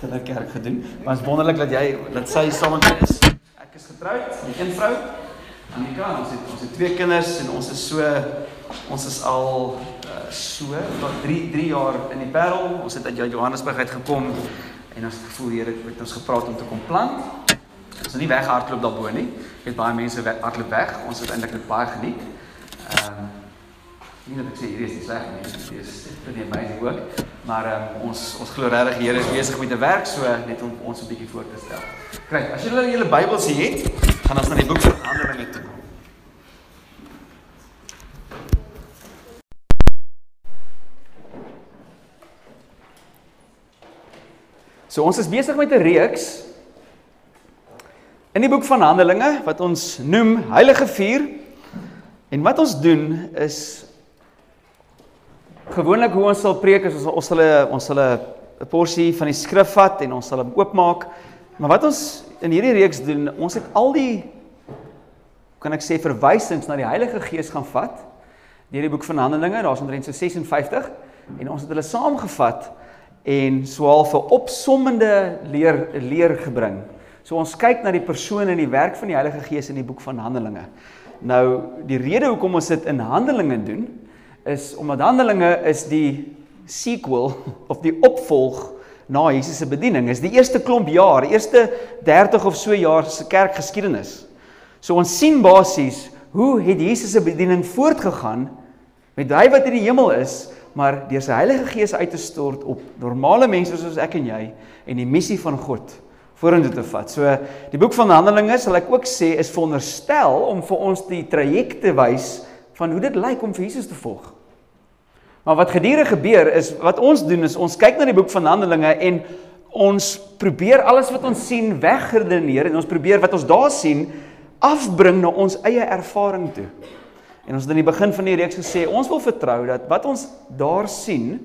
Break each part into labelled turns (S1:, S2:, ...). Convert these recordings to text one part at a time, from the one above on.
S1: kinderkerk gedoen. Maar is wonderlik dat jy dat sy saam met my is. Ek is getroud met een vrou. Annika, ons het ons het twee kinders en ons is so ons is al uh, so wat 3 3 jaar in die Parel. Ons het uit Johannesburg uit gekom en ons het gevoel Here het ons gepraat om te kom plant. Ons het nie weghardloop daarbo nie. Het baie mense hardloop weg. Ons het eintlik dit baie geniet. Ehm um, nie dat ek sê hierdie is nie sleg nie. Dit is pretty amazing ook. Maar um, ons ons glo regtig die Here is besig met 'n werk so net om ons 'n bietjie voor te stel. Kry, as julle julle Bybels het, gaan ons na die boek van Handelinge toe. So ons is besig met 'n reeks in die boek van Handelinge wat ons noem Heilige Vuur. En wat ons doen is gewoonlik hoe ons sal preek is ons ons sal ons sal 'n porsie van die skrif vat en ons sal hom oopmaak. Maar wat ons in hierdie reeks doen, ons het al die kan ek sê verwysings na die Heilige Gees gaan vat deur die boek van Handelinge, daar's omtrent so 56 en ons het hulle saamgevat en swaal vir opsommende leer leer gebring. So ons kyk na die persoon en die werk van die Heilige Gees in die boek van Handelinge. Nou die rede hoekom ons dit in Handelinge doen, is omdat Handelinge is die sequel of die opvolg na Jesus se bediening. Is die eerste klomp jaar, eerste 30 of so jaar se kerkgeskiedenis. So ons sien basies hoe het Jesus se bediening voortgegaan met hy wat in die hemel is, maar deur sy Heilige Gees uit te stort op normale mense soos ek en jy en die missie van God vorentoe te vat. So die boek van Handelinge sal ek ook sê is veronderstel om vir ons die traject te wys van hoe dit lyk om vir Jesus te volg. Maar wat gedurende gebeur is wat ons doen is ons kyk na die boek van Handelinge en ons probeer alles wat ons sien wegredeneer en ons probeer wat ons daar sien afbring na ons eie ervaring toe. En ons het in die begin van die reeks gesê ons wil vertrou dat wat ons daar sien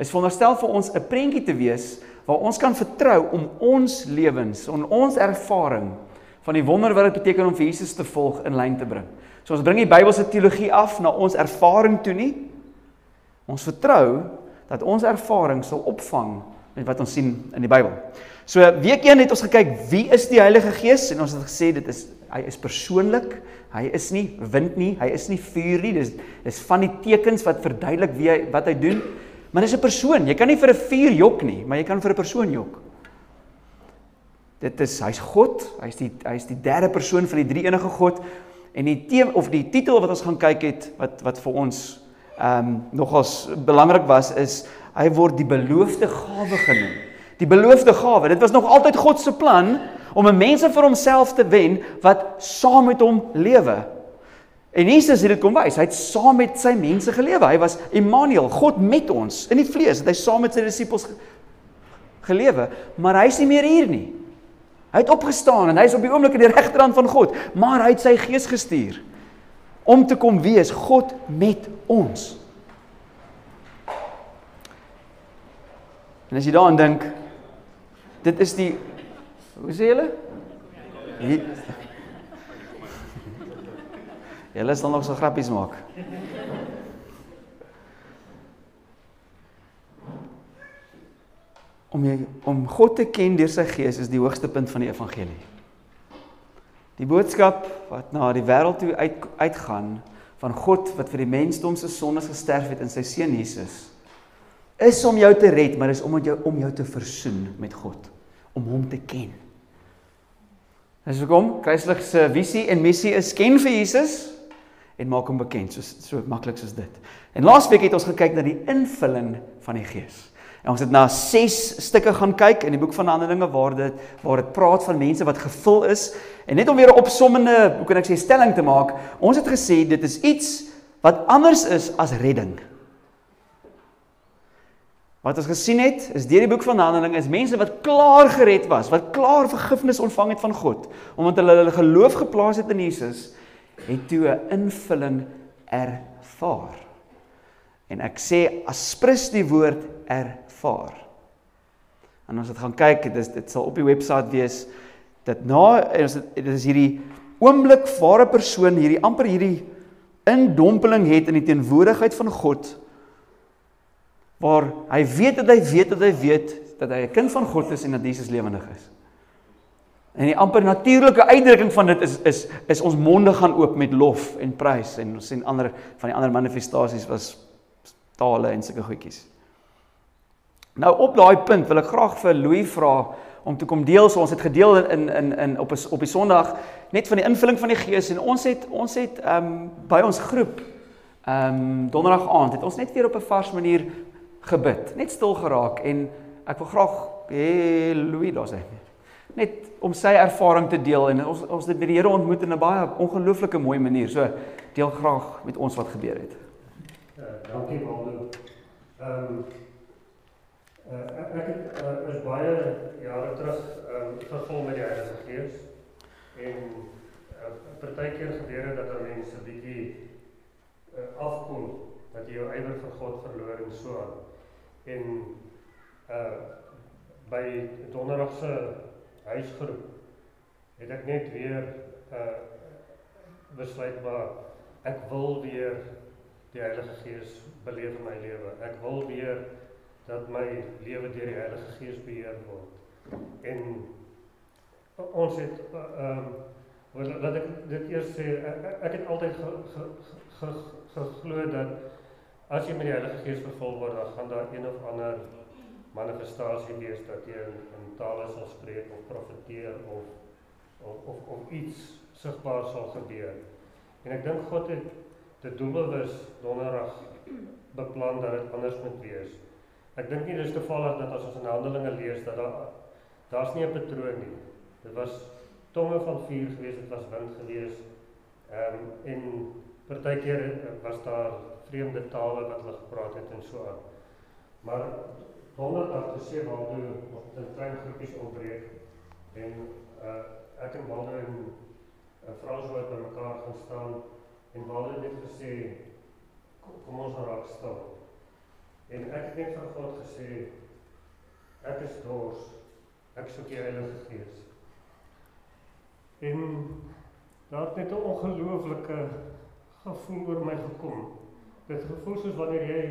S1: is veronderstel vir ons 'n prentjie te wees waar ons kan vertrou om ons lewens, on ons ervaring van die wonder wat dit beteken om vir Jesus te volg in lyn te bring. So ons bring die Bybelse teologie af na ons ervaring toe nie. Ons vertrou dat ons ervaring sal opvang met wat ons sien in die Bybel. So week 1 het ons gekyk wie is die Heilige Gees en ons het gesê dit is hy is persoonlik. Hy is nie wind nie, hy is nie vuur nie. Dis dis van die tekens wat verduidelik wie hy wat hy doen. Maar dis 'n persoon. Jy kan nie vir 'n vuur jok nie, maar jy kan vir 'n persoon jok. Dit is hy's God, hy's die hy's die derde persoon van die drie enige God. En die tema of die titel wat ons gaan kyk het wat wat vir ons ehm um, nogals belangrik was is hy word die beloofde gawe genoem. Die beloofde gawe. Dit was nog altyd God se plan om mense vir homself te wen wat saam met hom lewe. En Jesus het dit kom wys. Hy het saam met sy mense gelewe. Hy was Immanuel, God met ons in die vlees. Het hy saam met sy disippels gelewe, maar hy's nie meer hier nie. Hy het opgestaan en hy is op die oomblik aan die regterhand van God, maar hy het sy gees gestuur om te kom wees God met ons. En as jy daaraan dink, dit is die hoe sê julle? Julle sal nog so grappies maak. Om jy om God te ken deur sy gees is die hoogste punt van die evangelie. Die boodskap wat na die wêreld toe uit uitgaan van God wat vir die mensdom se sondes gesterf het in sy seun Jesus is om jou te red, maar is om jou om jou te versoen met God, om hom te ken. Dis hoekom Christus se visie en missie is ken vir Jesus en maak hom bekend, so so maklik soos dit. En laasweek het ons gekyk na die invulling van die Gees. En ons het na 6 stukke gaan kyk in die boek van Handelinge waar dit waar dit praat van mense wat gevul is en net om weer 'n opsommende, hoe kan ek sê, stelling te maak, ons het gesê dit is iets wat anders is as redding. Wat ons gesien het, is deur die boek van Handelinge is mense wat klaar gered was, wat klaar vergifnis ontvang het van God, omdat hulle hulle geloof geplaas het in Jesus, het toe 'n invulling ervaar. En ek sê as prins die woord ervaar. En ons het gaan kyk, dit is dit sal op die webwerf wees dat na ons dit is hierdie oomblik waar 'n persoon hierdie amper hierdie indompeling het in die teenwoordigheid van God waar hy weet dat hy weet dat hy weet dat hy 'n kind van God is en dat Jesus lewendig is. En die amper natuurlike uitdrukking van dit is is is ons monde gaan oop met lof en prys en ons sien ander van die ander manifestasies was tale en sulke goedjies. Nou op daai punt wil ek graag vir Louis vra om te kom deel. So ons het gedeel in in in op op die Sondag net van die invulling van die Gees en ons het ons het ehm um, by ons groep ehm um, donderdag aand het ons net weer op 'n vars manier gebid, net stil geraak en ek wil graag hê Louis daar sê net om sy ervaring te deel en ons ons het die Here ontmoet in 'n baie ongelooflike mooi manier. So deel graag met ons wat gebeur het.
S2: Ja, dankie Waldo. Ehm um, Uh, ek het uh, is baie jare terug um, gevul met die Heilige Gees en uh, partykeer gebeur dit dat mense bietjie uh, afkom dat jy jou ywer vir God verloor en so aan. En uh by donderdag se huisgroep het ek net weer uh besluit maar ek wil weer die Heilige Gees beleef in my lewe. Ek wil weer dat my lewe deur die Heilige Gees beheer word. En ons het ehm uh, um, laat ek dit eers sê ek, ek het altyd geglo ge, ge, ge, dat as jy met die Heilige Gees vervul word, dan gaan daar een of ander manifestasie wees dat jy in, in tale sal spreek of profeteer of of of, of iets sigbaar sal gebeur. En ek dink God het dit doelbewus donderdag beplan dat dit anders moet wees. Ek dink nie dis toevallig dat as ons in Handelinge lees dat daar daar's nie 'n patroon nie. Dit was tonge van vuur geweest, dit was wind geweest. Ehm um, en partykeer was daar vreemde tale wat hulle gepraat het en so aan. Maar donderdag te sê waar toe ons in klein groepies opbreek en uh ek en Waldo en uh, vrou sou by mekaar gaan staan en Waldo het gesê kom, kom ons raak stil. En ek het net vir God gesê ek is dors. Ek soek die Heilige Gees. En daar het net 'n ongelooflike gevoel oor my gekom. Dit gevoel soos wanneer jy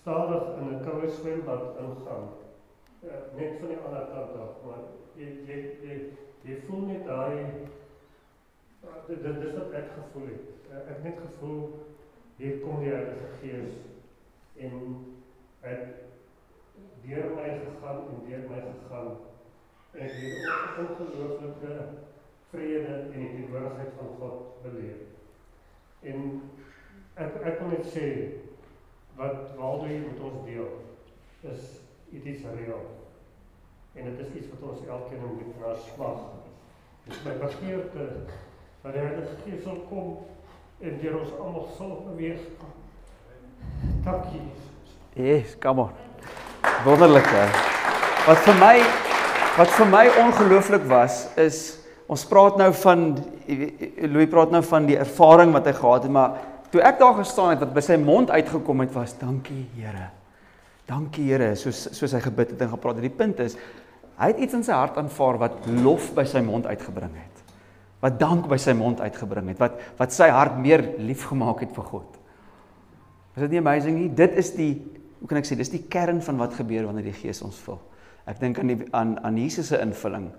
S2: stadig in 'n koue swembad ingaan. Ja, net van die ander kant af, maar jy jy jy, jy voel net daai dit dit is wat ek gevoel het. Ek het net gevoel hier kom die Heilige Gees en het deur my gegaan en deur my gegaan. Ek het ongelooflike vrede en die teenwoordigheid van God beleef. En ek ek wil net sê wat Waldo hier met ons deel is iets reël. En dit is iets wat ons elkeen moet na smag. Dit is my begeerte dat die Heilige Gees sal kom en deur ons almal sal beweeg. Dankie.
S1: Yes, come on. Wonderlik. Wat vir my wat vir my ongelooflik was is ons praat nou van Louis praat nou van die ervaring wat hy gehad het, maar toe ek daar gestaan het wat by sy mond uitgekom het was dankie Here. Dankie Here, soos soos hy gebid het en gepraat het. Die punt is hy het iets in sy hart aanvaar wat lof by sy mond uitgebring het. Wat dank by sy mond uitgebring het, wat wat sy hart meer liefgemaak het vir God. Is dit nie amazing nie? Dit is die hoe kan ek sê, dis die kern van wat gebeur wanneer die Gees ons vul. Ek dink aan die aan aan Jesus se invulling.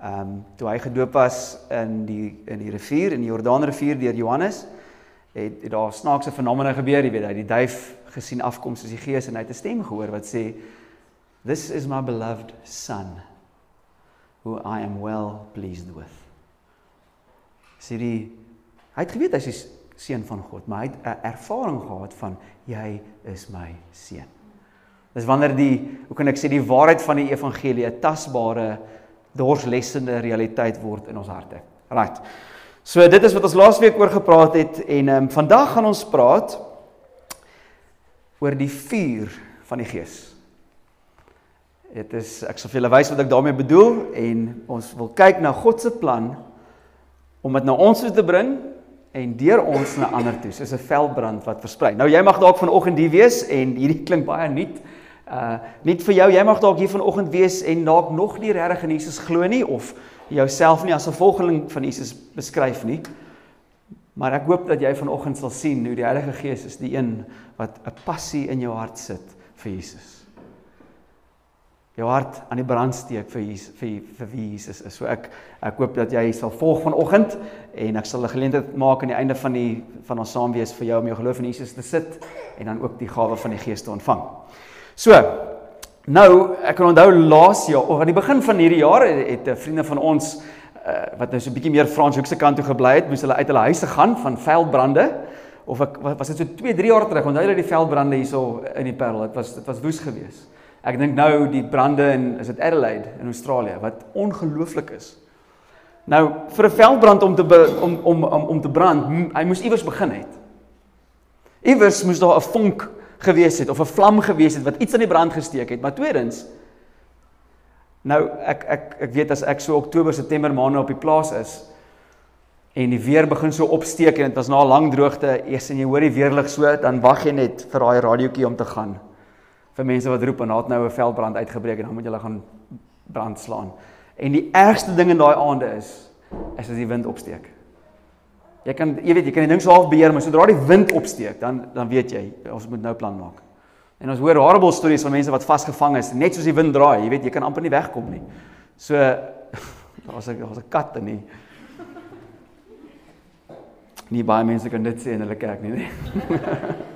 S1: Ehm um, toe hy gedoop was in die in die rivier in die Jordaanrivier deur Johannes, het, het daar snaakse fenomene gebeur, jy weet, hy het die duif gesien afkom soos die Gees en hy het 'n stem gehoor wat sê This is my beloved son who I am well pleased with. Sê die hy het geweet hy is seun van God, maar hy het 'n ervaring gehad van jy is my seun. Dis wanneer die, hoe kan ek sê, die waarheid van die evangelie 'n tasbare, dorslessende realiteit word in ons harte. Right. So dit is wat ons laasweek oor gepraat het en ehm um, vandag gaan ons praat oor die vuur van die Gees. Dit is ek sal vir julle wys wat ek daarmee bedoel en ons wil kyk na God se plan om dit na ons toe te bring en deur ons na ander toe soos 'n veldbrand wat versprei. Nou jy mag dalk vanoggend hier wees en hierdie klink baie nuut. Uh nie vir jou, jy mag dalk hier vanoggend wees en dalk nog nie regtig in Jesus glo nie of jouself nie as 'n volgeling van Jesus beskryf nie. Maar ek hoop dat jy vanoggend sal sien hoe die Heilige Gees is die een wat 'n passie in jou hart sit vir Jesus. Jou hart aan die brand steek vir Jesus, vir vir wie Jesus is. So ek ek hoop dat jy sal volg vanoggend en ek sal 'n geleentheid maak aan die einde van die van ons saam wees vir jou om jou geloof in Jesus te sit en dan ook die gawe van die Gees te ontvang. So, nou ek kan onthou laas jaar of aan die begin van hierdie jaar het 'n vriende van ons uh, wat nou so 'n bietjie meer Franshoek se kant toe gebly het, moes hulle uit hulle huise gaan van veldbrande of ek was dit so 2, 3 jaar terug. Onthou jy die veldbrande hierso in die Parel? Dit was dit was woes geweest. Ek dink nou die brande in is dit Adelaide in Australië wat ongelooflik is. Nou vir 'n veldbrand om te be, om, om om om te brand, hy moes iewers begin het. Iewers moes daar 'n vonk gewees het of 'n vlam gewees het wat iets aan die brand gesteek het. Maar tweedens nou ek ek ek weet as ek so Oktober September maande op die plaas is en die weer begin so opsteek en dit was na 'n lang droogte, eers en jy hoor die weerlig so, dan wag jy net vir daai radiootjie om te gaan vir mense wat roep en daar het nou 'n veldbrand uitgebreek en dan moet jy gaan brand slaan. En die ergste ding in daai aande is is as die wind opsteek. Jy kan jy weet jy kan die ding so half beheer, maar sodra die wind opsteek, dan dan weet jy ons moet nou plan maak. En ons hoor horrible stories van mense wat vasgevang is net soos die wind draai, jy weet jy kan amper nie wegkom nie. So daar's 'n daar's 'n kat in nie. Nie baie mense kan dit sê in hulle kerk nie, nee.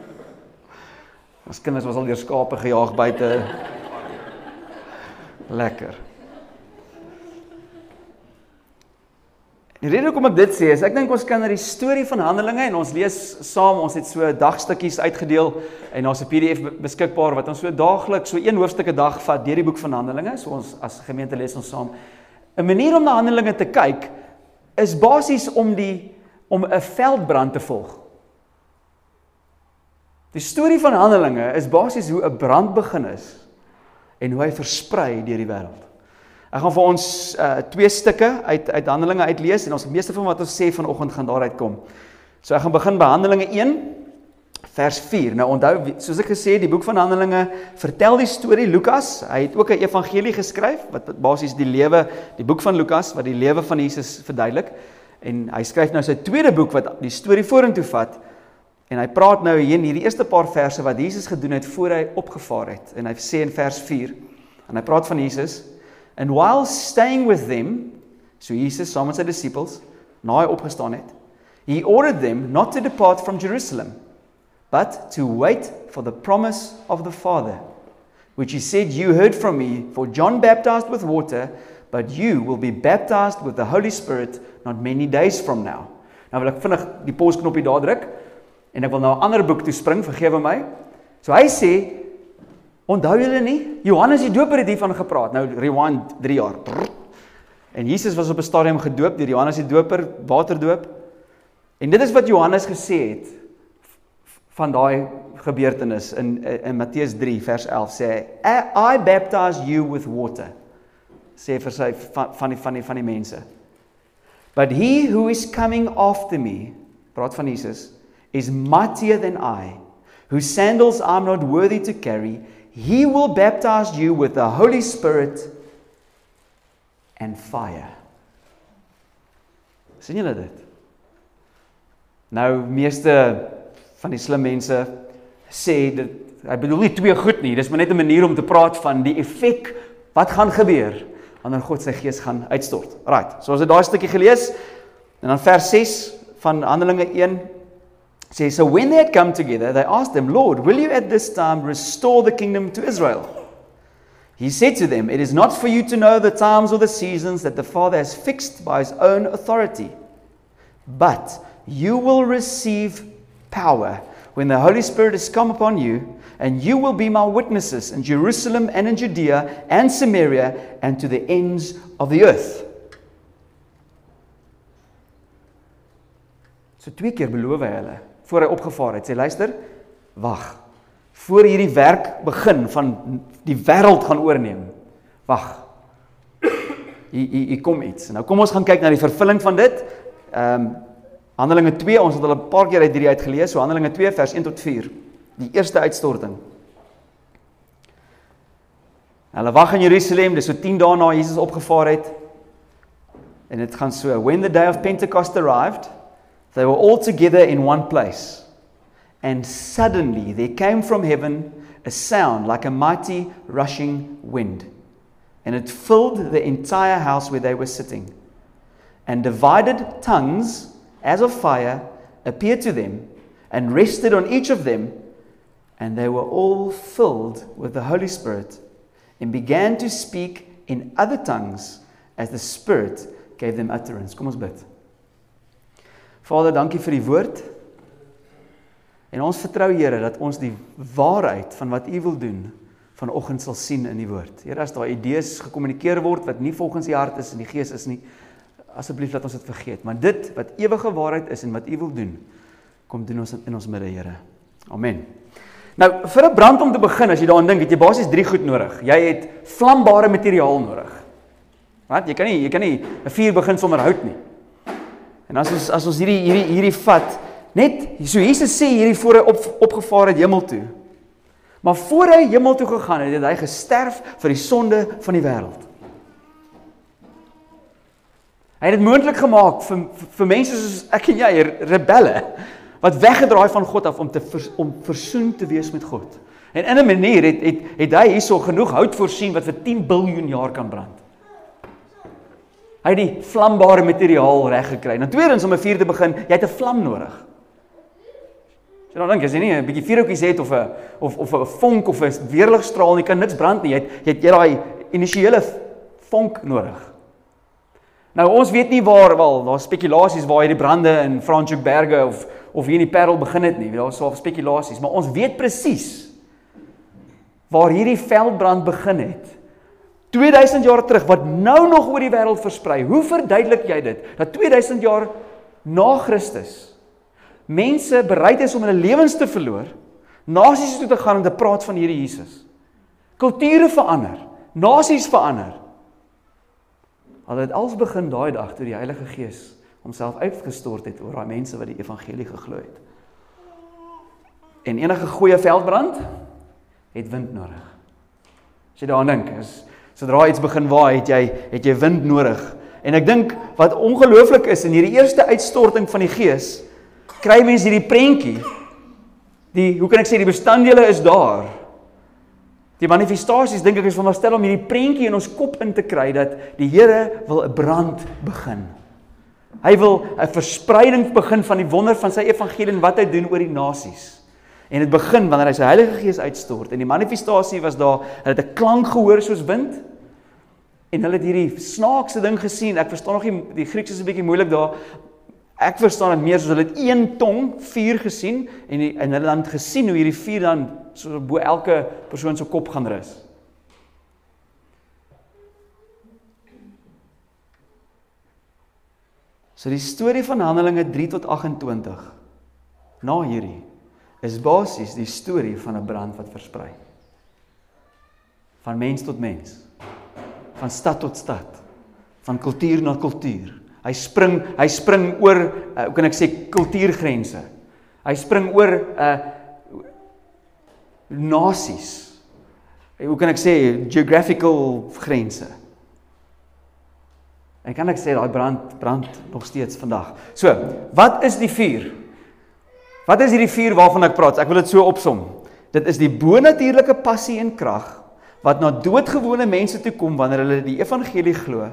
S1: Ons kinders was al deur skape gejaag buite. Lekker. Die rede hoekom ek dit sê is ek dink ons kan na die storie van Handelinge en ons lees saam, ons het so dagstukkies uitgedeel en daar's 'n PDF beskikbaar wat ons so daagliks so een hoofstuk 'n dag vat deur die boek van Handelinge. So ons as gemeente lees ons saam. 'n Manier om na Handelinge te kyk is basies om die om 'n veldbrand te volg. Die storie van Handelinge is basies hoe 'n brand begin is en hoe hy versprei deur die wêreld. Ek gaan vir ons uh twee stukke uit uit Handelinge uitlees en ons meeste van wat ons sê vanoggend gaan daaruit kom. So ek gaan begin by Handelinge 1 vers 4. Nou onthou soos ek gesê het, die boek van Handelinge vertel die storie Lukas. Hy het ook 'n evangelie geskryf wat basies die lewe, die boek van Lukas wat die lewe van Jesus verduidelik. En hy skryf nou sy tweede boek wat die storie vorentoe vat En hy praat nou hier in hierdie eerste paar verse wat Jesus gedoen het voor hy opgevaar het. En hy sê in vers 4 en hy praat van Jesus and while staying with them so Jesus saam met sy disippels na hy opgestaan het he ordered them not to depart from Jerusalem but to wait for the promise of the Father which he said you heard from me for John baptized with water but you will be baptized with the Holy Spirit not many days from now. Nou wil ek vinnig die pausknopie daar druk. En ek wil nou 'n ander boek toe spring, vergewe my. So hy sê onthou julle nie? Johannes die Doper het hiervan gepraat. Nou rewind 3 jaar. En Jesus was op 'n stadium gedoop deur Johannes die Doper, waterdoop. En dit is wat Johannes gesê het van daai gebeurtenis in in Matteus 3 vers 11 sê hy I baptize you with water sê vir sy van van die van die van die mense but he who is coming after me praat van Jesus is mightier than I, whose sandals I'm not worthy to carry. He will baptize you with the Holy Spirit and fire. sien julle dit? Nou meeste van die slim mense sê dit hy bedoel nie twee goed nie, dis maar net 'n manier om te praat van die effek wat gaan gebeur wanneer God sy gees gaan uitstort. Right. So as jy daai stukkie gelees en dan vers 6 van Handelinge 1 says, So when they had come together, they asked him, Lord, will you at this time restore the kingdom to Israel? He said to them, It is not for you to know the times or the seasons that the Father has fixed by his own authority, but you will receive power when the Holy Spirit has come upon you, and you will be my witnesses in Jerusalem and in Judea and Samaria and to the ends of the earth. So twee keer beloof hy hulle voor hy opgevaar het. Sê luister, wag. Voor hierdie werk begin van die wêreld gaan oorneem. Wag. Hier hier kom iets. Nou kom ons gaan kyk na die vervulling van dit. Ehm um, Handelinge 2, ons het al 'n paar keer uit hierdie uit gelees, so Handelinge 2 vers 1 tot 4. Die eerste uitstorting. Hulle wag in Jerusalem, dis so 10 dae na Jesus opgevaar het. En dit gaan so: When the day of Pentecost arrived, They were all together in one place. And suddenly there came from heaven a sound like a mighty rushing wind, and it filled the entire house where they were sitting. And divided tongues as of fire appeared to them and rested on each of them, and they were all filled with the Holy Spirit and began to speak in other tongues as the Spirit gave them utterance. Vader, dankie vir die woord. En ons vertrou Here dat ons die waarheid van wat U wil doen vanoggend sal sien in die woord. Here, as daar idees gekommunikeer word wat nie volgens U hart is en die Gees is nie, asseblief laat ons dit vergeet. Maar dit wat ewige waarheid is en wat U wil doen, kom doen ons in ons midde, Here. Amen. Nou, vir 'n brand om te begin, as jy daaraan dink, het jy basies 3 goed nodig. Jy het vlambare materiaal nodig. Wat? Jy kan nie jy kan nie 'n vuur begin sonder hout nie. En as ons as ons hierdie hierdie hierdie vat, net so Jesus sê hierdie voor hy op opgevaar het hemel toe. Maar voor hy hemel toe gegaan het, het hy gesterf vir die sonde van die wêreld. Hy het dit moontlik gemaak vir vir mense soos ek en jy, rebelle, wat weggedraai van God af om te vers, om versoen te wees met God. En in 'n manier het het het hy hierso genoeg hout voorsien wat vir 10 miljard jaar kan brand. Hy het die vlambare materiaal reg gekry. Nou tweedens om 'n vuur te begin, jy het 'n vlam nodig. As jy nou dink as jy nie 'n bietjie vuurhoutjies het of 'n of of 'n vonk of 'n weerligstraal nie, kan niks brand nie. Jy het jy het jy daai initiële vonk nodig. Nou ons weet nie waar wel, daar's spekulasies waar hierdie brande in Franschhoekberge of of hier in die Parel begin het nie. Daar's swaar spekulasies, maar ons weet presies waar hierdie veldbrand begin het. 2000 jaar terug wat nou nog oor die wêreld versprei. Hoe verduidelik jy dit? Dat 2000 jaar na Christus mense bereid is om hulle lewens te verloor, nasies toe te gaan om te praat van hierdie Jesus. Kulture verander, nasies verander. Al het alles begin daai dag toe die Heilige Gees homself uitgestort het oor daai mense wat die evangelie geglo het. En enige goeie veldbrand het wind nodig. As jy daaraan dink, is sodra iets begin waai, het jy het jy wind nodig. En ek dink wat ongelooflik is in hierdie eerste uitstorting van die Gees, kry mense hierdie prentjie. Die hoe kan ek sê die bestanddele is daar. Die manifestasies dink ek is veronderstel om hierdie prentjie in ons kop in te kry dat die Here wil 'n brand begin. Hy wil 'n verspreiding begin van die wonder van sy evangelie en wat hy doen oor die nasies. En dit begin wanneer hy sy Heilige Gees uitstort en die manifestasie was daar, hulle het 'n klank gehoor soos wind. En hulle het hierdie snaakse ding gesien. Ek verstaan nog nie die Grieks is 'n bietjie moeilik daar. Ek verstaan dit meer soos hulle het een tong vuur gesien en die, en hulle dan gesien hoe hierdie vuur dan so bo elke persoon se kop gaan rus. So die storie van Handelinge 3 tot 28 na hierdie is basies die storie van 'n brand wat versprei. Van mens tot mens. Van stad tot stad. Van kultuur na kultuur. Hy spring, hy spring oor, uh, hoe kan ek sê, kultuurgrense. Hy spring oor 'n uh, eh, nasies. Hoe kan ek sê, geographical grense. En kan ek sê daai brand brand nog steeds vandag. So, wat is die vuur? Wat is hierdie vuur waarvan ek praat? Ek wil dit so opsom. Dit is die bonatuurlike passie en krag wat na doodgewone mense toe kom wanneer hulle die evangelie glo.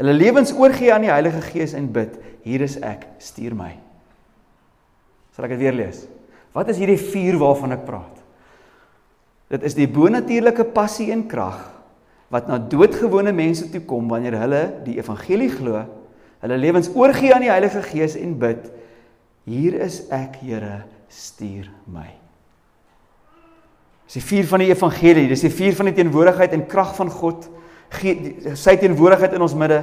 S1: Hulle lewens oorgee aan die Heilige Gees en bid: "Hier is ek, stuur my." Sal ek dit weer lees? Wat is hierdie vuur waarvan ek praat? Dit is die bonatuurlike passie en krag wat na doodgewone mense toe kom wanneer hulle die evangelie glo, hulle lewens oorgee aan die Heilige Gees en bid: Hier is ek, Here, stuur my. Dis die vuur van die evangelie, dis die vuur van die teenwoordigheid en krag van God, sy teenwoordigheid in ons midde.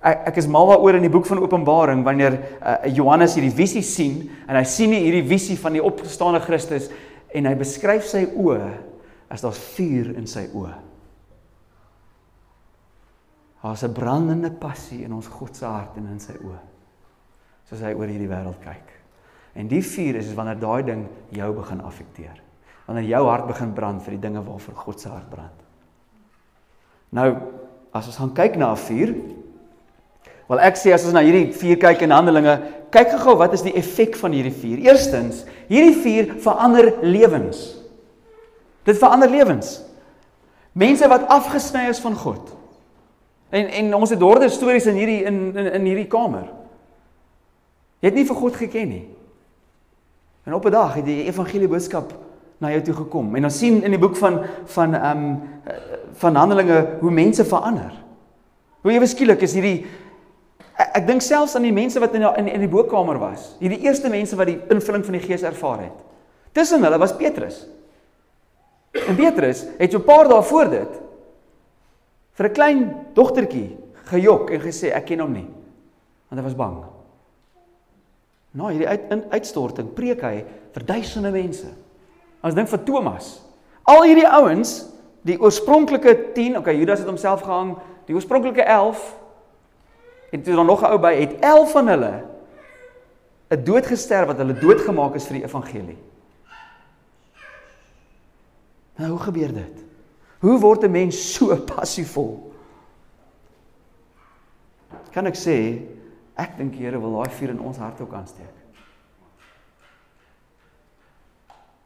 S1: Ek, ek is mal daaroor in die boek van Openbaring wanneer uh, Johannes hierdie visie sien en hy sien hierdie visie van die opgestane Christus en hy beskryf sy oë as daar's vuur in sy oë. Daar's 'n brandende passie in ons God se hart en in sy oë. Soos hy oor hierdie wêreld kyk. En die vuur is wanneer daai ding jou begin affekteer. Wanneer jou hart begin brand vir die dinge waarvoor God se hart brand. Nou, as ons gaan kyk na 'n vuur, wel ek sê as ons na hierdie vuur kyk in Handelinge, kyk gou-gou wat is die effek van hierdie vuur? Eerstens, hierdie vuur verander lewens. Dit verander lewens. Mense wat afgesny is van God. En en ons het horde stories in hierdie in in, in hierdie kamer. Jy het nie vir God geken nie. En op 'n dag het die evangelie boodskap na jou toe gekom. En ons sien in die boek van van ehm um, van Handelinge hoe mense verander. Hoe ewe skielik is hierdie ek, ek dink selfs aan die mense wat in in, in die bokkamer was. Hierdie eerste mense wat die invulling van die Gees ervaar het. Tussen hulle was Petrus. En Petrus het so 'n paar dae voor dit vir 'n klein dogtertjie gejok en gesê ek ken hom nie. Want hy was bang. Nou hierdie uit, in, uitstorting preek hy vir duisende mense. Ons dink vir Thomas. Al hierdie ouens, die oorspronklike 10, okay, Judas het homself gehang, die oorspronklike 11 en toe dan nog 'n ou by, het 11 van hulle 'n dood gesterf wat hulle doodgemaak is vir die evangelie. Nou hoe gebeur dit? Hoe word 'n mens so passievol? Kan ek sê ek dink die Here wil daai vuur in ons harte ook aansteek.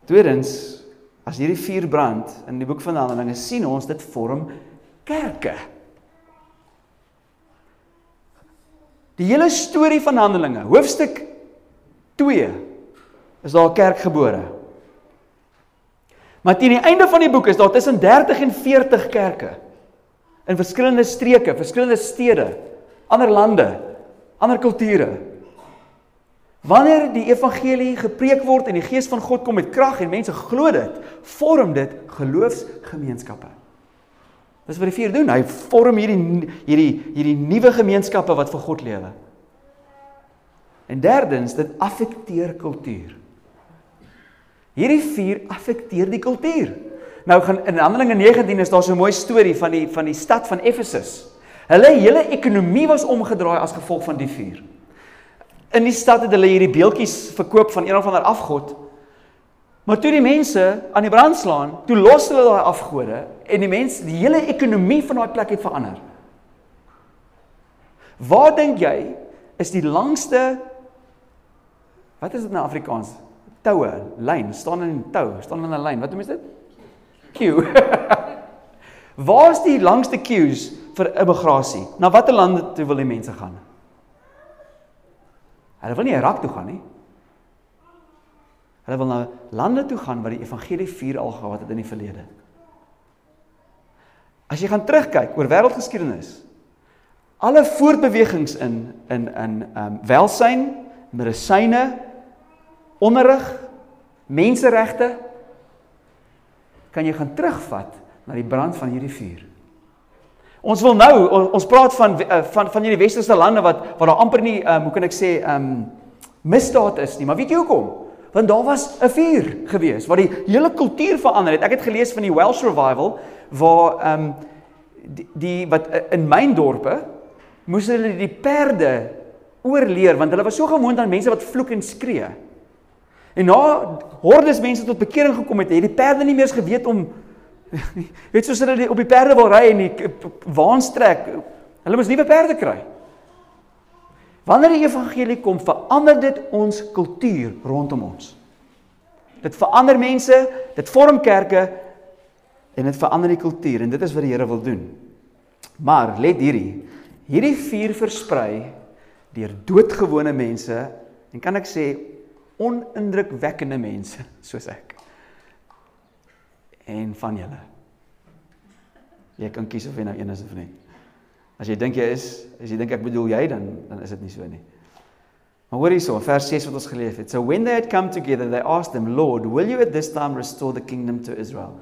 S1: Tweedens, as hierdie vuur brand in die boek van Handelinge sien ons dit vorm kerke. Die hele storie van Handelinge, hoofstuk 2 is daar 'n kerk gebore. Maar teen die einde van die boek is daar tussen 30 en 40 kerke in verskillende streke, verskillende stede, ander lande, ander kulture. Wanneer die evangelie gepreek word en die gees van God kom met krag en mense glo dit, vorm dit geloofsgemeenskappe. Dis wat die vier doen. Hy vorm hierdie hierdie hierdie nuwe gemeenskappe wat vir God lewe. En derdens, dit affekteer kultuur. Hierdie vuur affekteer die kultuur. Nou gaan in Handelinge 19 is daar so 'n mooi storie van die van die stad van Efesus. Hulle hele ekonomie was omgedraai as gevolg van die vuur. In die stad het hulle hierdie beeldjies verkoop van een of ander afgod. Maar toe die mense aan die brand slaan, toe los hulle daai afgode en die mense, die hele ekonomie van daai plek het verander. Waar dink jy is die langste Wat is dit nou Afrikaans? toue, lyn, staan in 'n tou, staan in 'n lyn. Wat noem jy dit? Queue. Waar is die langste queues vir immigrasie? Na watter lande toe wil die mense gaan? Hulle wil nie Irak toe gaan nie. Hulle wil na lande toe gaan waar die evangelie vier al gehad het in die verlede. As jy gaan terugkyk oor wêreldgeskiedenis, alle voortbewegings in in in ehm um, welsyn, medisyne, onderrig, menseregte kan jy gaan terugvat na die brand van hierdie vuur. Ons wil nou ons praat van eh, van van hierdie westerse lande wat waar daar amper nie um, hoe kan ek sê um misdaad is nie, maar weet jy hoekom? Want daar was 'n vuur gewees wat die hele kultuur verander het. Ek het gelees van die Welsh revival waar um die, die wat eh, in myn dorpe moes hulle die perde oorleer want hulle was so gewoond aan mense wat vloek en skree. En na hordes mense tot bekering gekom het, het die perde nie meer geweet om weet soos hulle op die perde wil ry en die waans trek. Hulle moes nuwe perde kry. Wanneer die evangelie kom, verander dit ons kultuur rondom ons. Dit verander mense, dit vorm kerke en dit verander die kultuur en dit is wat die Here wil doen. Maar let hierdie, hierdie vuur versprei deur doodgewone mense en kan ek sê onindrukwekkende mense soos ek. En van julle. Jy kan kies of jy nou een is of nie. As jy dink jy is, as jy dink ek bedoel jy dan dan is dit nie so nie. Maar hoor hierso, vers 6 wat ons gelees het. So when they had come together, they asked him, "Lord, will you at this time restore the kingdom to Israel?"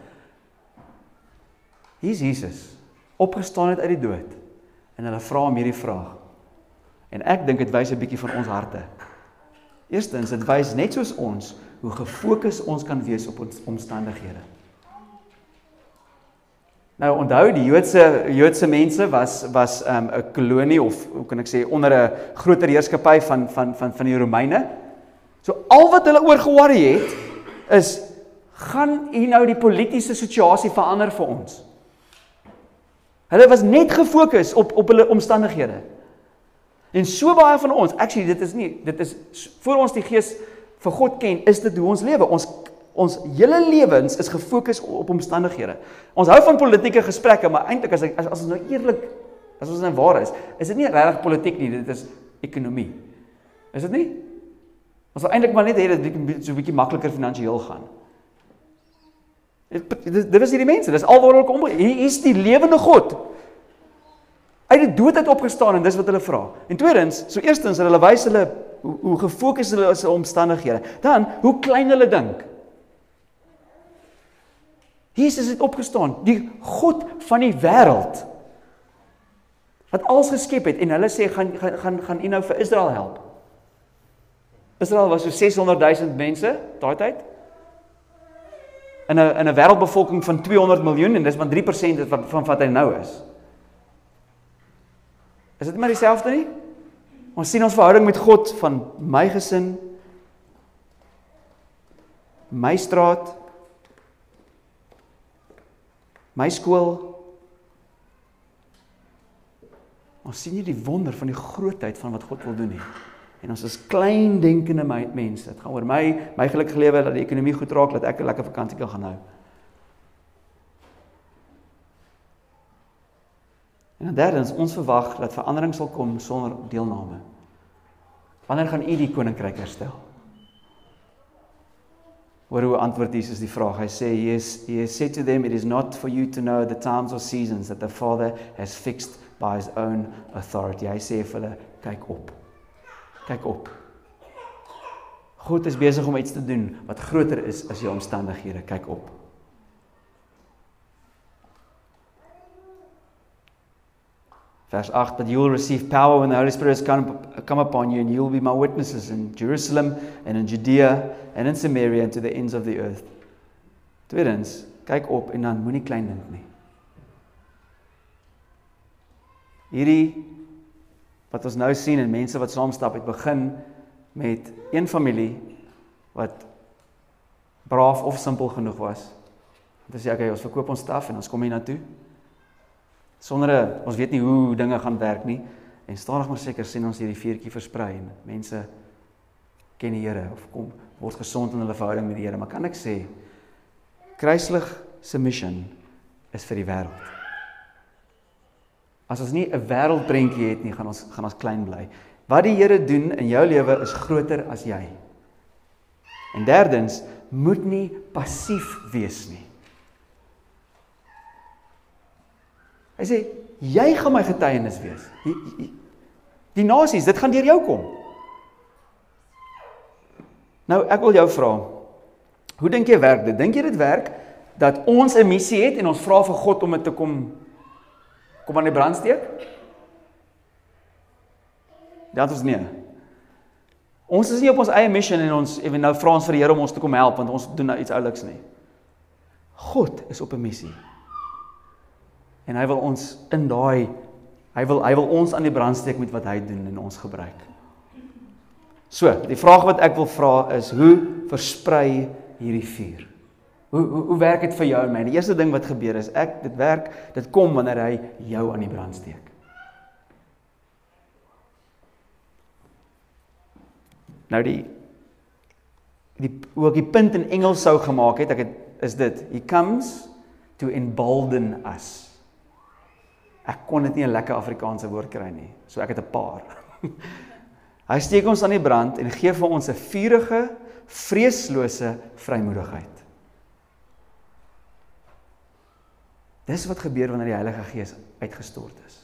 S1: Hier's Jesus opgestaan uit die dood en hulle vra hom hierdie vraag. En ek dink dit wys 'n bietjie van ons harte. Eerstens, dit wys net soos ons hoe gefokus ons kan wees op ons omstandighede. Nou onthou die Joodse Joodse mense was was 'n um, kolonie of hoe kan ek sê onder 'n groter heerskappy van van van van die Romeine. So al wat hulle oor geworry het is gaan hier nou die politieke situasie verander vir ons. Hulle was net gefokus op op hulle omstandighede. En so baie van ons, actually dit is nie, dit is voor ons die gees vir God ken, is dit hoe ons lewe. Ons ons hele lewens is gefokus op omstandighede. Ons hou van politieke gesprekke, maar eintlik as as, as ons nou eerlik As ons nou waar is, is dit nie regtig politiek nie, dit is ekonomie. Is dit nie? Ons wil eintlik maar net hê dat dit so 'n bietjie makliker finansiëel gaan. Dit dit is hierdie mense, dis alwaar hulle kom. Hier is die lewende God. Uit die dood uit opgestaan en dis wat hulle vra. En tweedens, so eerstens hulle wys hulle hoe, hoe gefokus hulle is op omstandighede. Dan hoe klein hulle dink. Jesus het opgestaan, die God van die wêreld wat alles geskep het en hulle sê gaan gaan gaan gaan u nou vir Israel help. Israel was so 600 000 mense daai tyd. In 'n in 'n wêreldbevolking van 200 miljoen en dis maar 3% van van wat hy nou is. Is dit maar dieselfde nie? Ons sien ons verhouding met God van my gesin my straat my skool ons sien nie die wonder van die grootheid van wat God wil doen nie. En ons is klein denkende mense. Dit gaan oor my my gelukkige lewe dat die ekonomie goed raak dat ek 'n lekker vakansie kan gaan hou. En dan derdens ons verwag dat verandering sal kom sonder deelname. Wanneer gaan u die koninkryk herstel Hoor hoe antwoord Jesus die vraag. Hy sê he is he has said to them it is not for you to know the times or seasons that the Father has fixed by his own authority. Hy sê vir hulle kyk op. Kyk op. God is besig om iets te doen wat groter is as jou omstandighede. Kyk op. Vers 8 that you will receive power when the Holy Spirit has come, come upon you and you will be my witnesses in Jerusalem and in Judea and in Samaria and to the ends of the earth. Tweedens, kyk op en dan moenie klein dink nie. Hierdie wat ons nou sien en mense wat saamstap het begin met een familie wat braaf of simpel genoeg was. Dit sê okay, ons verkoop ons staf en ons kom hier na toe sonder 'n ons weet nie hoe dinge gaan werk nie. En stadig maar seker sien ons hierdie vuurtjie versprei en mense ken die Here of kom word gesond in hulle verhouding met die Here. Maar kan ek sê kruislig se mission is vir die wêreld. As ons nie 'n wêreldprentjie het nie gaan ons gaan ons klein bly. Wat die Here doen in jou lewe is groter as jy. En derdens moet nie passief wees nie Hy sê jy gaan my getuienis wees. Die, die, die nasies, dit gaan deur jou kom. Nou ek wil jou vra. Hoe dink jy werk dit? Dink jy dit werk dat ons 'n missie het en ons vra vir God om dit te kom kom aan die brand steek? Dat is nee. Ons is nie op ons eie mission en ons ewe nou vra ons vir die Here om ons te kom help want ons doen nou iets ouliks nie. God is op 'n missie. En hy wil ons in daai hy wil hy wil ons aan die brand steek met wat hy doen en ons gebruik. So, die vraag wat ek wil vra is hoe versprei hierdie vuur? Hoe hoe hoe werk dit vir jou en my? Die eerste ding wat gebeur is ek dit werk, dit kom wanneer hy jou aan die brand steek. Nou die die ook die punt in Engels sou gemaak het, ek het is dit. He comes to embolden us. Ek kon dit nie 'n lekker Afrikaanse woord kry nie. So ek het 'n paar. Hy steek ons aan die brand en gee vir ons 'n vurige, vreeslose vrymoedigheid. Dis wat gebeur wanneer die Heilige Gees uitgestort is.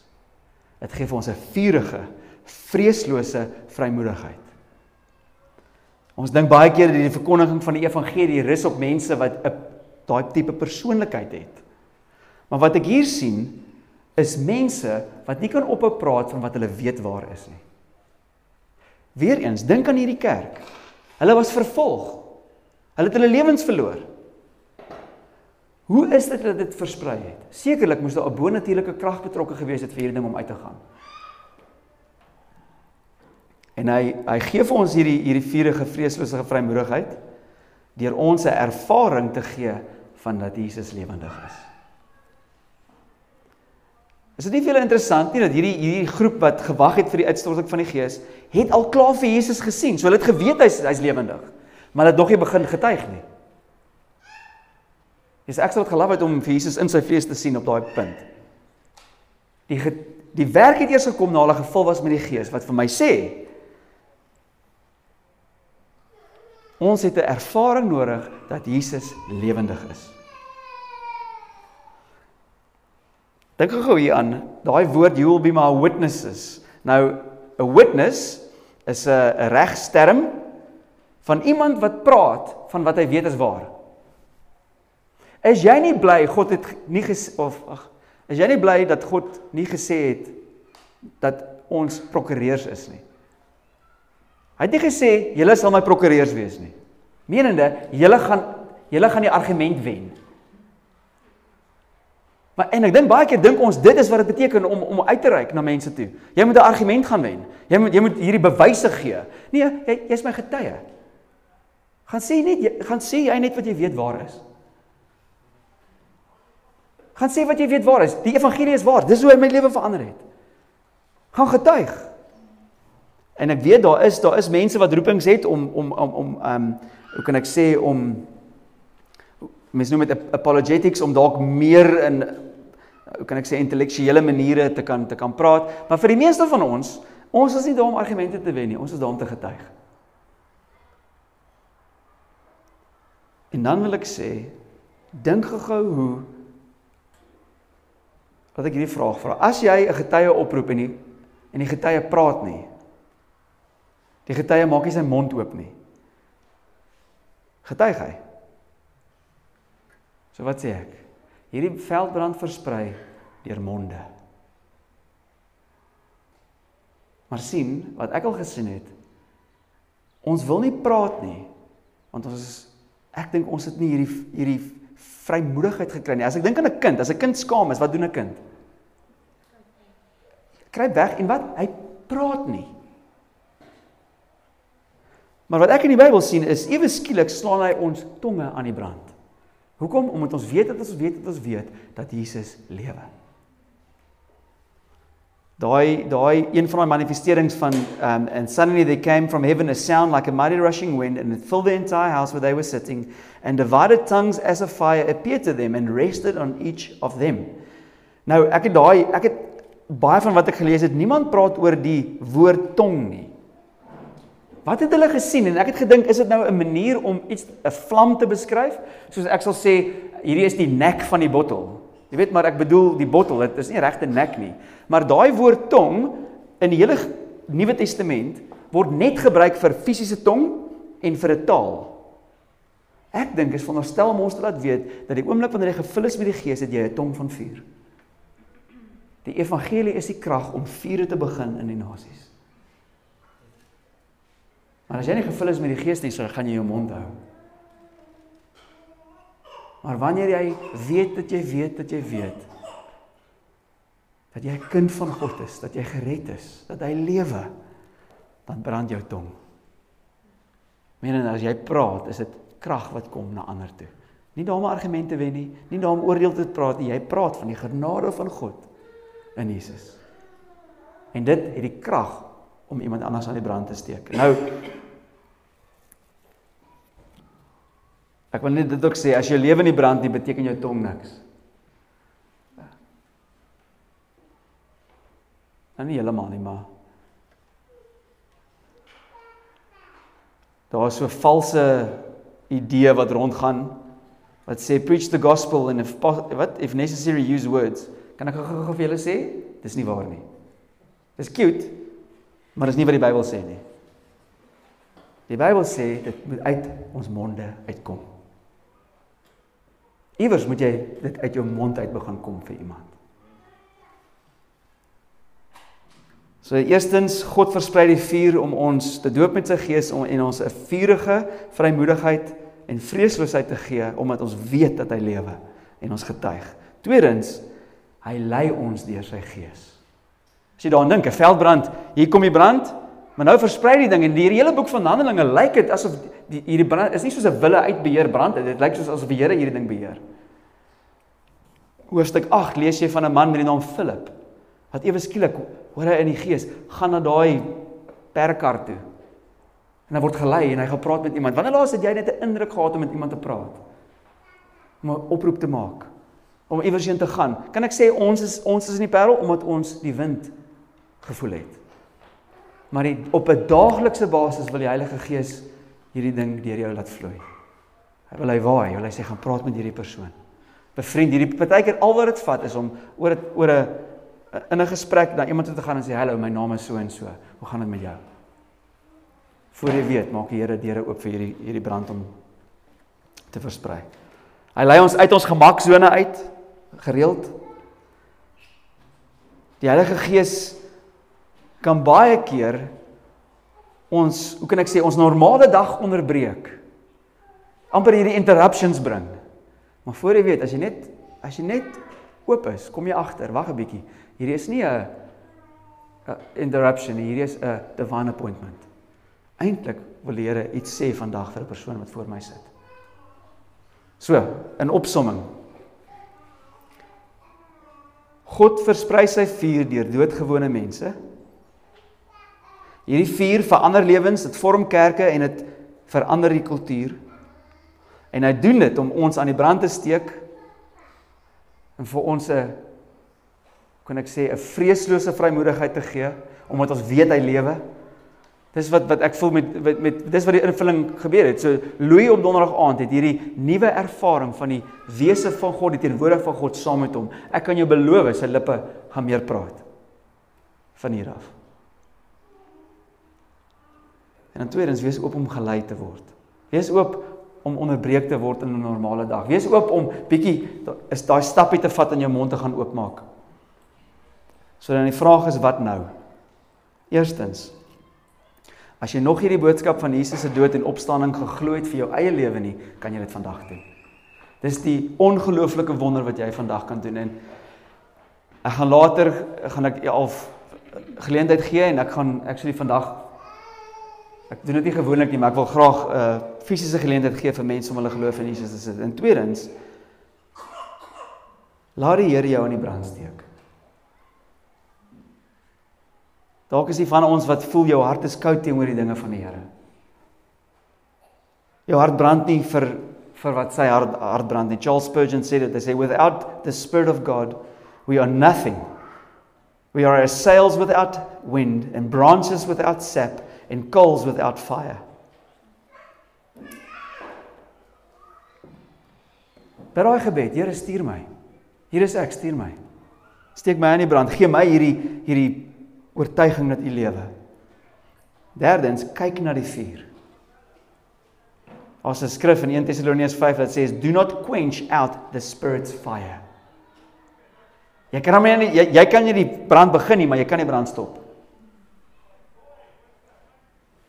S1: Dit gee vir ons 'n vurige, vreeslose vrymoedigheid. Ons dink baie keer dat die verkondiging van die evangelie rus op mense wat 'n daai tipe persoonlikheid het. Maar wat ek hier sien is mense wat nie kan ophou praat van wat hulle weet waar is nie. Weereens, dink aan hierdie kerk. Hulle was vervolg. Hulle het hulle lewens verloor. Hoe is dit dat dit versprei het? Sekerlik moes daar 'n bonatuurlike krag betrokke gewees het vir hierdie ding om uit te gaan. En hy hy gee vir ons hierdie hierdie vurige vreeslose vrymoedigheid deur ons 'n ervaring te gee van dat Jesus lewendig is. Is dit nie veel interessant nie dat hierdie hierdie groep wat gewag het vir die uitstorting van die Gees, het al klaar vir Jesus gesien. So hulle het geweet hy's hy's lewendig. Maar hulle het nog nie begin getuig nie. Dis ek sou dit geloof het om vir Jesus in sy vlees te sien op daai punt. Die die werk het eers gekom na hulle gevul was met die Gees wat vir my sê ons het 'n ervaring nodig dat Jesus lewendig is. Dink gou hier aan daai woord you will be my witnesses. Nou 'n witness is 'n regsterm van iemand wat praat van wat hy weet is waar. Is jy nie bly God het nie ges of ag is jy nie bly dat God nie gesê het dat ons prokureurs is nie? Hy het nie gesê julle sal my prokureurs wees nie. Menende julle gaan julle gaan die argument wen. Maar en ek dink baie keer dink ons dit is wat dit beteken om om uit te reik na mense toe. Jy moet 'n argument gaan wen. Jy moet jy moet hierdie bewyse gee. Nee, jy jy's my getuie. Gaan sê net jy gaan sê jy net wat jy weet waar is. Gaan sê wat jy weet waar is. Die evangelie is waar. Dis hoe hy my lewe verander het. Gaan getuig. En ek weet daar is daar is mense wat roepings het om om om om ehm um, hoe kan ek sê om mense noem dit apologetics om dalk meer in hoe kan ek sê intellektuele maniere te kan te kan praat, maar vir die meeste van ons, ons is nie daar om argumente te wen nie, ons is daar om te getuig. En dan wil ek sê, dink gou hoe wat ek hierdie vraag vra. As jy 'n getuie oproep en die en die getuie praat nie. Die getuie maak nie sy mond oop nie. Getuig hy. So wat sê ek? Hierdie veldbrand versprei deur monde. Maar sien, wat ek al gesien het, ons wil nie praat nie. Want ons is ek dink ons het nie hierdie hierdie vrymoedigheid gekry nie. As ek dink aan 'n kind, as 'n kind skaam is, wat doen 'n kind? Kry weg en wat? Hy praat nie. Maar wat ek in die Bybel sien is ewe skielik slaan hy ons tonge aan die brand. Hoekom? Omdat ons weet dat ons weet dat ons weet dat Jesus lewe. Daai daai een van daai manifesterings van um and suddenly they came from heaven a sound like a mighty rushing wind and it filled the entire house where they were sitting and divided tongues as a fire appeared to them and rested on each of them. Nou ek het daai ek het baie van wat ek gelees het, niemand praat oor die woord tong nie. Wat het hulle gesien en ek het gedink is dit nou 'n manier om iets 'n vlam te beskryf? Soos ek sal sê hierdie is die nek van die bottel. Jy weet maar ek bedoel die bottel, dit is nie regte nek nie. Maar daai woord tong in die hele Nuwe Testament word net gebruik vir fisiese tong en vir 'n taal. Ek dink is veronderstel om ons te laat weet dat die oomblik wanneer jy gevul is met die Gees het jy 'n tong van vuur. Die evangelie is die krag om vuur te begin in die nasies. Maar as jy nie gevul is met die Gees nie, so gaan jy jou mond hou. Maar wanneer jy weet dat jy weet dat jy weet dat jy 'n kind van God is, dat jy gered is, dat hy lewe, dan brand jou tong. Menens as jy praat, is dit krag wat kom na ander toe. Nie daarom argumente wen nie, nie daarom oordeel te praat nie, jy praat van die genade van God in Jesus. En dit het die krag om iemand anders aan die brand te steek. Nou Ek wil net dit ook sê, as jou lewe nie brand nie, beteken jou tong niks. Nou nie heeltemal nie, maar Daar is so 'n valse idee wat rondgaan wat sê preach the gospel and if what if necessary use words. Kan ek gou-gou vir julle sê? Dis nie waar nie. Dis cute, maar dis nie wat die Bybel sê nie. Die Bybel sê dit moet uit ons monde uitkom. Iewers moet jy dit uit jou mond uit begin kom vir iemand. So eerstens God versprei die vuur om ons te doop met sy gees en ons 'n vuurige vrymoedigheid en vreesloosheid te gee omdat ons weet dat hy lewe en ons getuig. Tweedens hy lei ons deur sy gees. As jy daaraan dink, 'n veldbrand, hier kom die brand, maar nou versprei die ding en die hele boek van Handelinge lyk dit asof die hierdie brand is nie soos 'n wille uitbeheer brand, dit lyk soos asof die Here hierdie ding beheer. Hoofstuk 8 lees jy van 'n man met die naam Philip wat ewe skielik hoor hy in die gees gaan na daai perkar toe. En hy word gelei en hy gaan praat met iemand. Wanneer laas het jy net 'n indruk gehad om met iemand te praat? Om 'n oproep te maak. om iewers heen te gaan. Kan ek sê ons is ons is in die Parel omdat ons die wind gevoel het. Maar die, op 'n daaglikse basis wil die Heilige Gees hierdie ding deur jou laat vloei. Hy wil hy waai, wil hy sê gaan praat met hierdie persoon. Bevriend hierdie partykeer al wat dit vat is om oor het, oor 'n in 'n gesprek na iemand toe te gaan en sê hallo, my naam is so en so. Hoe gaan dit met jou? Voor jy weet, maak die Here deure oop vir hierdie hierdie brand om te versprei. Hy lei ons uit ons gemaksone uit gereeld. Die Heilige Gees kan baie keer ons, hoe kan ek sê, ons normale dag onderbreek. amper hierdie interruptions bring. Maar voor jy weet, as jy net as jy net oop is, kom jy agter, wag 'n bietjie. Hierdie is nie 'n interruption hierdie is 'n divine appointment. Eintlik wil die Here iets sê vandag vir 'n persoon wat voor my sit. So, in opsomming. God versprei sy vuur deur doodgewone mense. Hierdie vuur verander lewens, dit vorm kerke en dit verander die kultuur. En hy doen dit om ons aan die brand te steek en vir ons 'n kan ek sê 'n vreeslose vrymoedigheid te gee omdat ons weet hy lewe. Dis wat wat ek voel met met, met dis wat die invulling gebeur het. So Louis op donderdag aand het hierdie nuwe ervaring van die wese van God, die teenwoordigheid van God saam met hom. Ek kan jou beloof sy lippe gaan meer praat van hier af. En dan tweedens wees oop om gelei te word. Wees oop om onderbreek te word in 'n normale dag. Wees oop om bietjie is daai stappie te vat in jou mond te gaan oopmaak. So dan die vraag is wat nou? Eerstens As jy nog hierdie boodskap van Jesus se dood en opstanding geglo het vir jou eie lewe nie, kan jy dit vandag doen. Dis die ongelooflike wonder wat jy vandag kan doen en ek gaan later gaan ek al geleentheid gee en ek gaan die vandag ek doen dit nie gewoonlik nie, maar ek wil graag 'n uh, fisiese geleentheid gee vir mense om hulle geloof in Jesus te sit. En tweedens laat die Here jou in die brand steek. Dalk is dit van ons wat voel jou hart is koud teenoor die dinge van die Here. Jou hart brand nie vir vir wat sy hart hart brand nie. Charles Spurgeon said it, they say without the spirit of God we are nothing. We are as sails without wind and branches without sap and coals without fire. Per daai gebed, Here stuur my. Hier is ek, stuur my. Steek my in die brand. Gee my hierdie hierdie oortuiging dat u lewe. Derdens, kyk na die vuur. As 'n skrif in 1 Tessalonians 5 wat sê do not quench out the spirit's fire. Jy kan hom nie jy, jy kan nie die brand begin nie, maar jy kan die brand stop.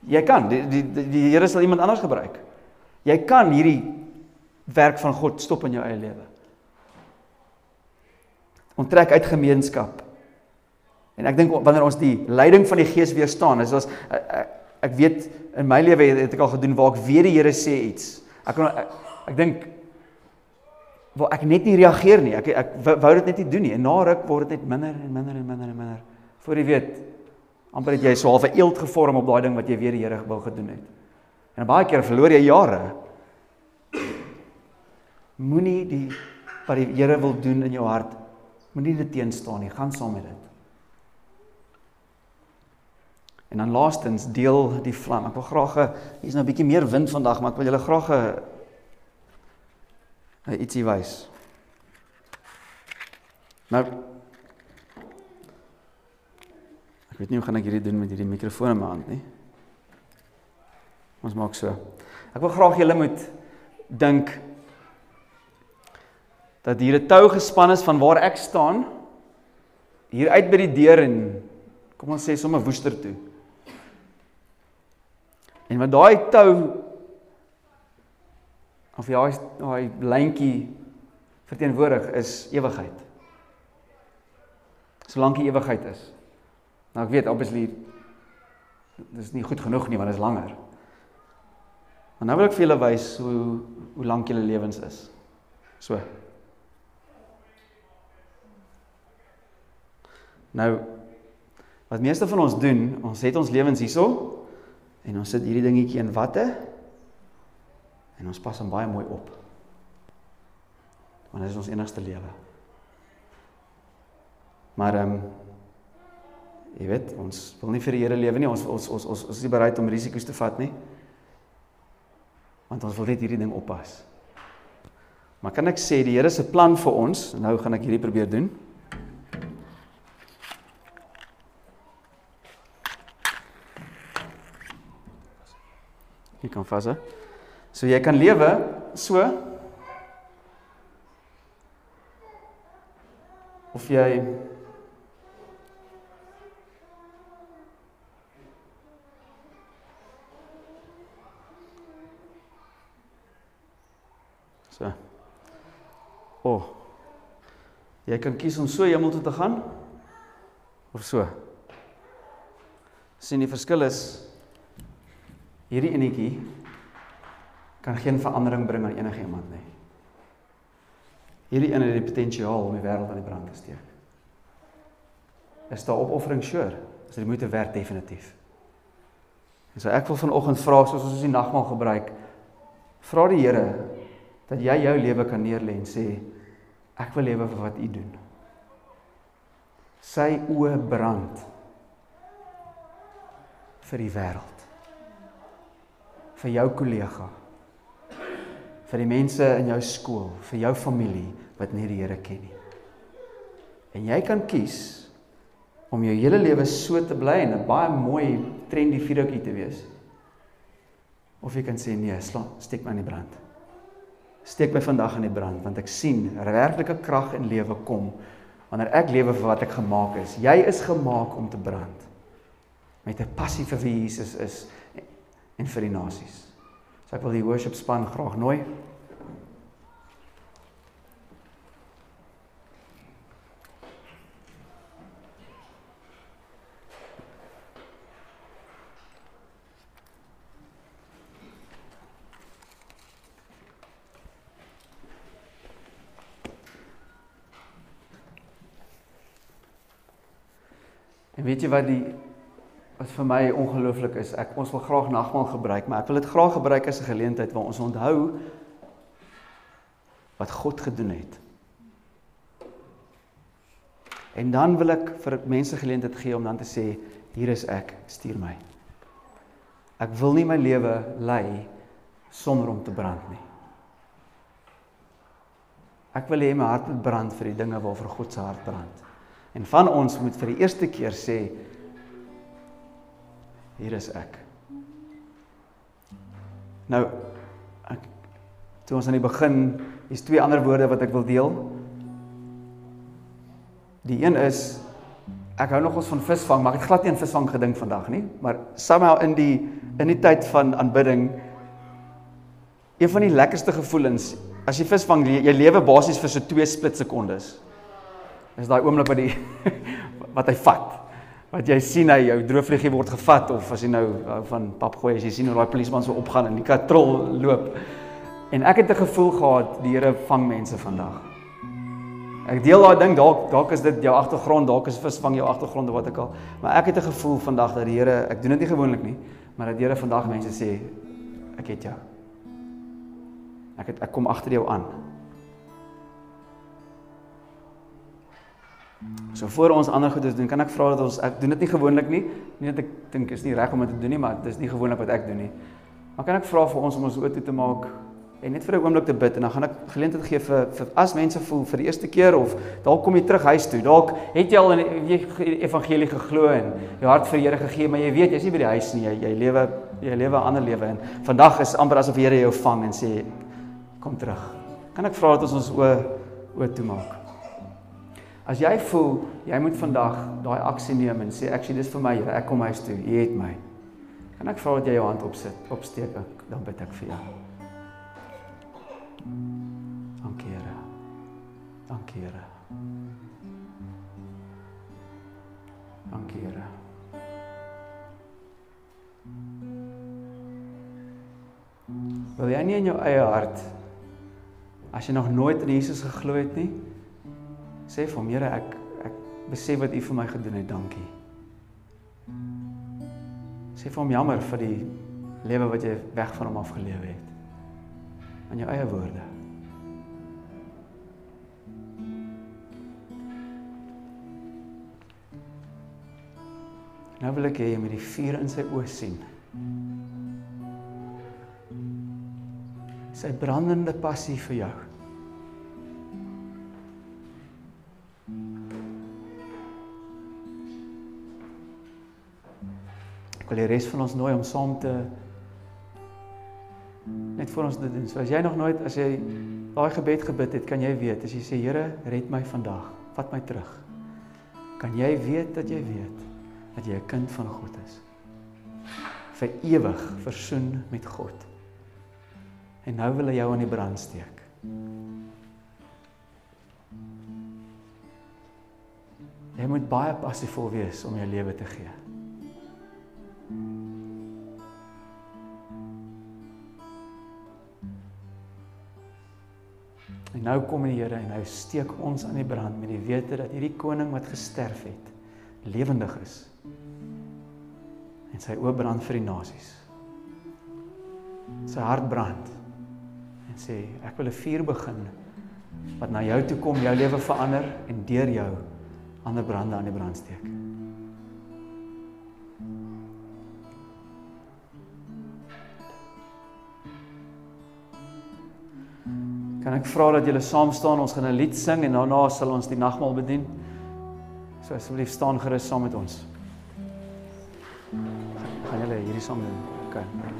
S1: Jy kan die die die, die Here sal iemand anders gebruik. Jy kan hierdie werk van God stop in jou eie lewe. Onttrek uit gemeenskap. En ek dink wanneer ons die leiding van die Gees weerstaan, is ons ek, ek weet in my lewe het ek al gedoen waar ek weer die Here sê iets. Ek kon ek, ek dink waar ek net nie reageer nie. Ek ek wou dit net nie doen nie. En na ruk word dit net minder en minder en minder en minder. Voor jy weet, amper het jy so half 'n eeld gevorm op daai ding wat jy weer die Here wou gedoen het. En baie keer verloor jy jare. Moenie die wat die Here wil doen in jou hart, moenie dit teenstaan nie. Gaan saam met dit. En dan laastens deel die vlam. Ek wil graag hier's nou 'n bietjie meer wind vandag, maar ek wil julle graag 'n ietsie wys. Nou Ek weet nie hoe gaan ek hierdie doen met hierdie mikrofoon in my hand nie. Ons maak so. Ek wil graag julle moet dink dat hier 'n tou gespan is van waar ek staan hier uit by die deur en kom ons sê sommer woester toe. En wat daai tou of daai daai lyntjie verteenwoordig is ewigheid. Solank die ewigheid is. Nou ek weet obviously dis nie goed genoeg nie want dit is langer. Maar nou wil ek vir julle wys hoe hoe lank julle lewens is. So. Nou wat meeste van ons doen, ons het ons lewens hierso En ons sit hierdie dingetjie in watte en ons pas hom baie mooi op. Want dit is ons enigste lewe. Maar ehm um, jy weet, ons wil nie vir die Here lewe nie. Ons ons ons ons, ons is nie bereid om risiko's te vat nie. Want ons wil net hierdie ding oppas. Maar kan ek sê die Here se plan vir ons, nou gaan ek hierdie probeer doen. Jy kan vas hè. So jy kan lewe so of jy So. O. Oh. Jy kan kies om so hemel toe te gaan of so. Sien die verskil is hierdie enetjie kan geen verandering bring aan enige iemand nie. Hierdie een het die potensiaal om die wêreld aan die brand te steek. Is daar opoffering sure? Is dit moeite werd definitief? En so ek wil vanoggend vra soos ons die nagmaal gebruik, vra die Here dat jy jou lewe kan neerlê en sê ek wil lewe vir wat U doen. Sy oë brand vir die wêreld. Vir jou kollega. Vir die mense in jou skool, vir jou familie wat nie die Here ken nie. En jy kan kies om jou hele lewe so te bly en 'n baie mooi trendy videoetjie te wees. Of jy kan sê nee, slaan, steek my in die brand steek my vandag in die brand want ek sien werklike krag en lewe kom wanneer ek lewe vir wat ek gemaak is. Jy is gemaak om te brand met 'n passie vir wie Jesus is en vir die nasies. So ek wil die worship span graag nooi. En weet jy wat die wat vir my ongelooflik is, ek ons wil graag nagmaal gebruik, maar ek wil dit graag gebruik as 'n geleentheid waar ons onthou wat God gedoen het. En dan wil ek vir mense geleentheid gee om dan te sê hier is ek, stuur my. Ek wil nie my lewe lei sonder om te brand nie. Ek wil hê my hart moet brand vir die dinge waarvoor God se hart brand. En van ons moet vir die eerste keer sê hier is ek. Nou ek toe ons aan die begin, hier's twee ander woorde wat ek wil deel. Die een is ek hou nogals van visvang, maar ek het glad nie aan visvang gedink vandag nie, maar somehow in die in die tyd van aanbidding een van die lekkerste gevoelens as jy visvang, jy, jy lewe basies vir so 2 split sekondes is daai oomblik wat die wat hy vat. Wat jy sien hy jou droofvliegie word gevat of as jy nou van pap gooi as jy sien hoe daai polisieman so opgaan en die katrol loop. En ek het 'n gevoel gehad die Here vang mense vandag. Ek deel daai ding dalk dalk is dit jou agtergrond, dalk is visvang jou agtergrond of wat ek al, maar ek het 'n gevoel vandag dat die Here, ek doen dit nie gewoonlik nie, maar dat die Here vandag mense sê ek het jou. Ek het ek kom agter jou aan. So voor ons ander goedes doen, kan ek vra dat ons ek doen dit nie gewoonlik nie. Nie dat ek dink is nie reg om dit te doen nie, maar dit is nie gewoonlik wat ek doen nie. Maar kan ek vra vir ons om ons oë toe te maak en net vir 'n oomblik te bid en dan gaan ek geleentheid gee vir, vir as mense voel vir die eerste keer of dalk kom jy terug huis toe. Dalk het jy al in die evangelie geglo en jou hart vir die Here gegee, maar jy weet jy's nie by die huis nie. Jy jy lewe jy lewe 'n ander lewe en vandag is amper asof die Here jou vang en sê kom terug. Kan ek vra dat ons ons oë oë toe maak? As jy voel jy moet vandag daai aksie neem en sê actually dis vir my Here, ek kom huis toe. U het my. Kan ek vra dat jy jou hand opsit, opsteek, dan bid ek vir jou. Dankie Here. Dankie Here. Dankie Here. Wil jy nie in jou eie hart as jy nog nooit in Jesus geglo het nie, sê vir hom, Here, ek ek besef wat U vir my gedoen het. Dankie. Sê vir hom jammer vir die lewe wat jy weg van hom af gelewe het. In jou eie woorde. Nou wil ek hê jy moet die vuur in sy oë sien. Sy brandende passie vir jou. Ek wil die res van ons nooi om saam te net vir ons dit doen. So as jy nog nooit as jy daai gebed gebid het, kan jy weet as jy sê Here, red my vandag, vat my terug. Kan jy weet dat jy weet dat jy 'n kind van God is. Vir ewig versoen met God. En nou wil hy jou aan die brand steek. Jy moet baie passievol wees om jou lewe te gee. En nou kom die Here en hy steek ons aan die brand met die wete dat hierdie koning wat gesterf het, lewendig is. En sy oë brand vir die nasies. Sy hart brand en sê ek wil 'n vuur begin wat na jou toe kom, jou lewe verander en deur jou ander brande aan die brand steek. Kan ek vra dat julle saam staan, ons gaan 'n lied sing en daarna sal ons die nagmaal bedien. So asseblief staan gerus saam met ons. Gaan julle hierdie saam doen? Okay.